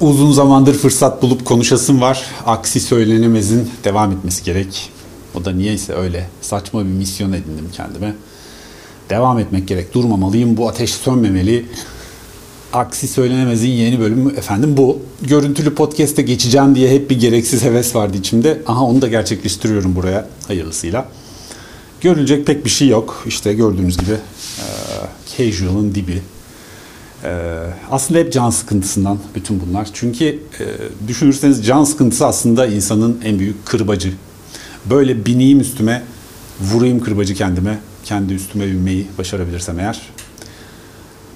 Uzun zamandır fırsat bulup konuşasım var. Aksi söylenemezin devam etmesi gerek. O da niyeyse öyle saçma bir misyon edindim kendime. Devam etmek gerek. Durmamalıyım. Bu ateş sönmemeli. Aksi söylenemezin yeni bölümü efendim bu. Görüntülü podcast'e geçeceğim diye hep bir gereksiz heves vardı içimde. Aha onu da gerçekleştiriyorum buraya hayırlısıyla. Görülecek pek bir şey yok. İşte gördüğünüz gibi casual'ın dibi. E, aslında hep can sıkıntısından bütün bunlar. Çünkü e, düşünürseniz can sıkıntısı aslında insanın en büyük kırbacı. Böyle bineyim üstüme, vurayım kırbacı kendime, kendi üstüme binmeyi başarabilirsem eğer.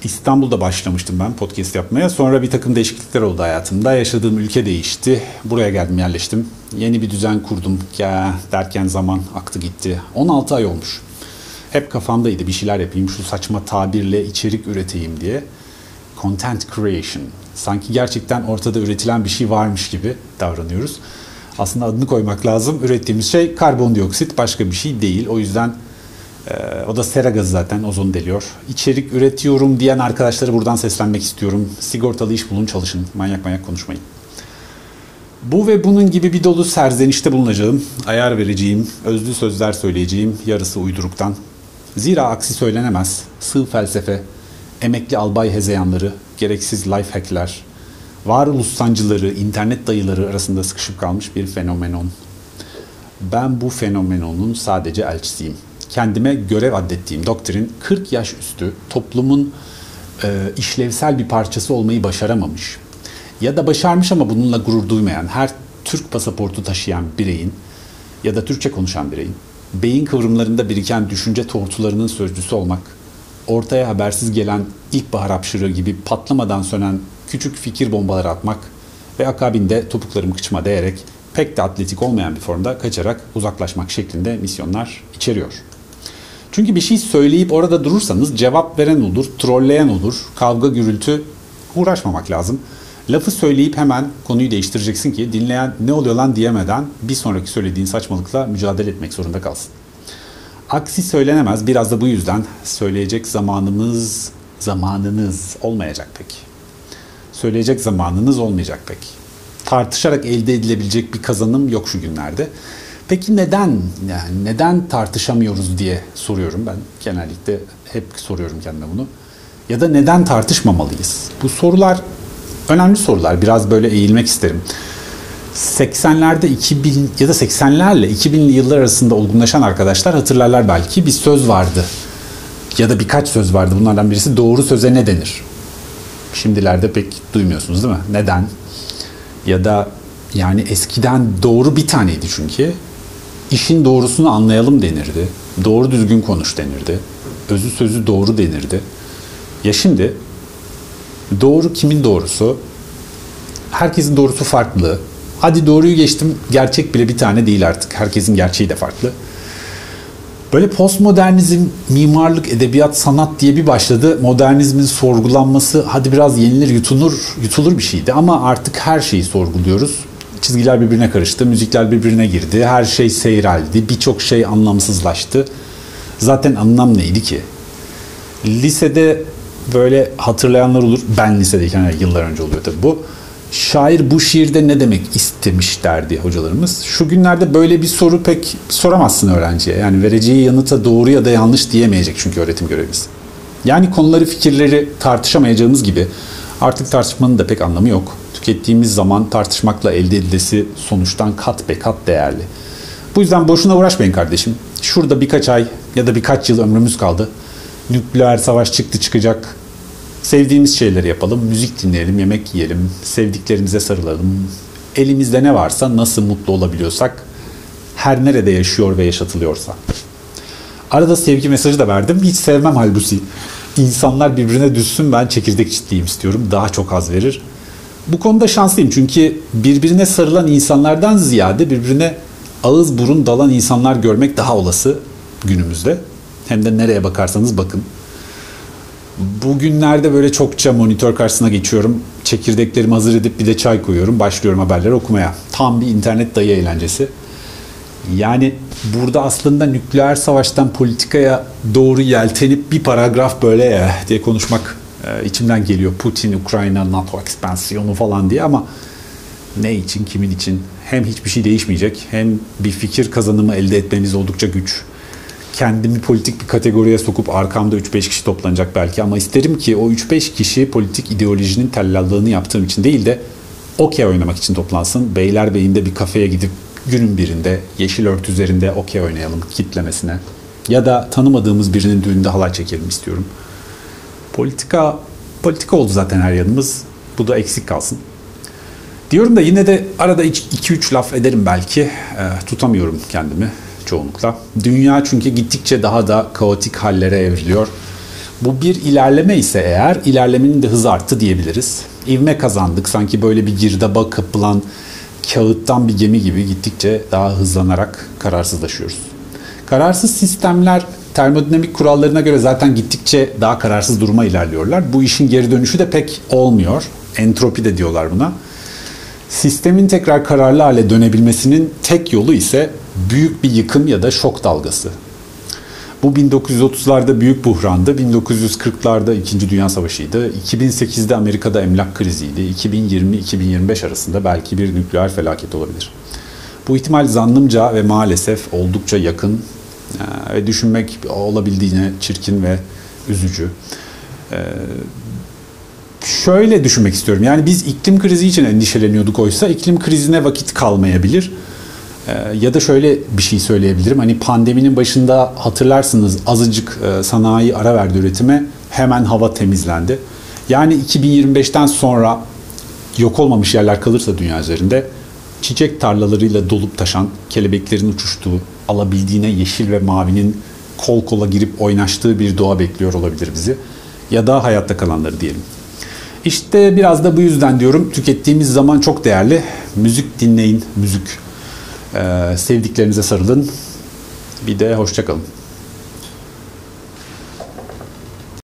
İstanbul'da başlamıştım ben podcast yapmaya. Sonra bir takım değişiklikler oldu hayatımda. Yaşadığım ülke değişti. Buraya geldim yerleştim. Yeni bir düzen kurdum. Ya derken zaman aktı gitti. 16 ay olmuş. Hep kafamdaydı bir şeyler yapayım. Şu saçma tabirle içerik üreteyim diye. Content creation. Sanki gerçekten ortada üretilen bir şey varmış gibi davranıyoruz. Aslında adını koymak lazım. Ürettiğimiz şey karbondioksit başka bir şey değil. O yüzden ee, o da sera gazı zaten ozon deliyor. İçerik üretiyorum diyen arkadaşlara buradan seslenmek istiyorum. Sigortalı iş bulun çalışın. Manyak manyak konuşmayın. Bu ve bunun gibi bir dolu serzenişte bulunacağım. Ayar vereceğim, özlü sözler söyleyeceğim, yarısı uyduruktan. Zira aksi söylenemez. Sığ felsefe, emekli albay hezeyanları, gereksiz life hackler, varoluş sancıları, internet dayıları arasında sıkışıp kalmış bir fenomenon. Ben bu fenomenonun sadece elçisiyim kendime görev addettiğim doktrin 40 yaş üstü toplumun e, işlevsel bir parçası olmayı başaramamış ya da başarmış ama bununla gurur duymayan her Türk pasaportu taşıyan bireyin ya da Türkçe konuşan bireyin beyin kıvrımlarında biriken düşünce tortularının sözcüsü olmak, ortaya habersiz gelen ilkbahar hapşırığı gibi patlamadan sönen küçük fikir bombaları atmak ve akabinde topuklarım kıçıma değerek pek de atletik olmayan bir formda kaçarak uzaklaşmak şeklinde misyonlar içeriyor. Çünkü bir şey söyleyip orada durursanız cevap veren olur, trolleyen olur, kavga gürültü uğraşmamak lazım. Lafı söyleyip hemen konuyu değiştireceksin ki dinleyen ne oluyor lan diyemeden bir sonraki söylediğin saçmalıkla mücadele etmek zorunda kalsın. Aksi söylenemez. Biraz da bu yüzden söyleyecek zamanımız, zamanınız olmayacak pek. Söyleyecek zamanınız olmayacak pek. Tartışarak elde edilebilecek bir kazanım yok şu günlerde. Peki neden yani neden tartışamıyoruz diye soruyorum ben genellikle hep soruyorum kendime bunu. Ya da neden tartışmamalıyız? Bu sorular önemli sorular. Biraz böyle eğilmek isterim. 80'lerde 2000 ya da 80'lerle 2000'li yıllar arasında olgunlaşan arkadaşlar hatırlarlar belki bir söz vardı. Ya da birkaç söz vardı. Bunlardan birisi doğru söze ne denir? Şimdilerde pek duymuyorsunuz değil mi? Neden? Ya da yani eskiden doğru bir taneydi çünkü işin doğrusunu anlayalım denirdi. Doğru düzgün konuş denirdi. Özü sözü doğru denirdi. Ya şimdi doğru kimin doğrusu? Herkesin doğrusu farklı. Hadi doğruyu geçtim. Gerçek bile bir tane değil artık. Herkesin gerçeği de farklı. Böyle postmodernizm, mimarlık, edebiyat, sanat diye bir başladı. Modernizmin sorgulanması hadi biraz yenilir, yutulur, yutulur bir şeydi ama artık her şeyi sorguluyoruz çizgiler birbirine karıştı, müzikler birbirine girdi, her şey seyreldi, birçok şey anlamsızlaştı. Zaten anlam neydi ki? Lisede böyle hatırlayanlar olur. Ben lisedeyken yıllar önce oluyor tabii bu. Şair bu şiirde ne demek istemiş derdi hocalarımız. Şu günlerde böyle bir soru pek soramazsın öğrenciye. Yani vereceği yanıta doğru ya da yanlış diyemeyecek çünkü öğretim görevlisi. Yani konuları, fikirleri tartışamayacağımız gibi artık tartışmanın da pek anlamı yok tükettiğimiz zaman tartışmakla elde edilesi sonuçtan kat be kat değerli. Bu yüzden boşuna uğraşmayın kardeşim. Şurada birkaç ay ya da birkaç yıl ömrümüz kaldı. Nükleer savaş çıktı çıkacak. Sevdiğimiz şeyleri yapalım, müzik dinleyelim, yemek yiyelim, sevdiklerimize sarılalım. Elimizde ne varsa nasıl mutlu olabiliyorsak her nerede yaşıyor ve yaşatılıyorsa. Arada sevgi mesajı da verdim. Hiç sevmem halbuki. İnsanlar birbirine düşsün ben çekirdek çitleyeyim istiyorum. Daha çok az verir. Bu konuda şanslıyım çünkü birbirine sarılan insanlardan ziyade birbirine ağız burun dalan insanlar görmek daha olası günümüzde. Hem de nereye bakarsanız bakın. Bugünlerde böyle çokça monitör karşısına geçiyorum. Çekirdeklerimi hazır edip bir de çay koyuyorum. Başlıyorum haberleri okumaya. Tam bir internet dayı eğlencesi. Yani burada aslında nükleer savaştan politikaya doğru yeltenip bir paragraf böyle ya diye konuşmak Ee, içimden geliyor Putin, Ukrayna, NATO ekspansiyonu falan diye ama ne için, kimin için? Hem hiçbir şey değişmeyecek hem bir fikir kazanımı elde etmeniz oldukça güç. Kendimi politik bir kategoriye sokup arkamda 3-5 kişi toplanacak belki ama isterim ki o 3-5 kişi politik ideolojinin tellallığını yaptığım için değil de okey oynamak için toplansın. Beylerbeyi'nde bir kafeye gidip günün birinde yeşil ört üzerinde okey oynayalım kitlemesine. Ya da tanımadığımız birinin düğünde halay çekelim istiyorum. Politika politika oldu zaten her yanımız. Bu da eksik kalsın. Diyorum da yine de arada 2-3 laf ederim belki. E, tutamıyorum kendimi çoğunlukla. Dünya çünkü gittikçe daha da kaotik hallere evriliyor. Bu bir ilerleme ise eğer ilerlemenin de hızı arttı diyebiliriz. İvme kazandık. Sanki böyle bir girdaba kapılan kağıttan bir gemi gibi gittikçe daha hızlanarak kararsızlaşıyoruz. Kararsız sistemler termodinamik kurallarına göre zaten gittikçe daha kararsız duruma ilerliyorlar. Bu işin geri dönüşü de pek olmuyor. Entropi de diyorlar buna. Sistemin tekrar kararlı hale dönebilmesinin tek yolu ise büyük bir yıkım ya da şok dalgası. Bu 1930'larda büyük buhrandı, 1940'larda 2. Dünya Savaşı'ydı, 2008'de Amerika'da emlak kriziydi, 2020-2025 arasında belki bir nükleer felaket olabilir. Bu ihtimal zannımca ve maalesef oldukça yakın ee, ve düşünmek olabildiğine çirkin ve üzücü. Ee, şöyle düşünmek istiyorum. Yani biz iklim krizi için endişeleniyorduk oysa iklim krizine vakit kalmayabilir. Ee, ya da şöyle bir şey söyleyebilirim. Hani pandeminin başında hatırlarsınız azıcık e, sanayi ara verdi üretime. Hemen hava temizlendi. Yani 2025'ten sonra yok olmamış yerler kalırsa dünya üzerinde çiçek tarlalarıyla dolup taşan, kelebeklerin uçuştuğu, alabildiğine yeşil ve mavinin kol kola girip oynaştığı bir doğa bekliyor olabilir bizi. Ya da hayatta kalanları diyelim. İşte biraz da bu yüzden diyorum tükettiğimiz zaman çok değerli. Müzik dinleyin, müzik. Ee, sevdiklerinize sarılın. Bir de hoşçakalın.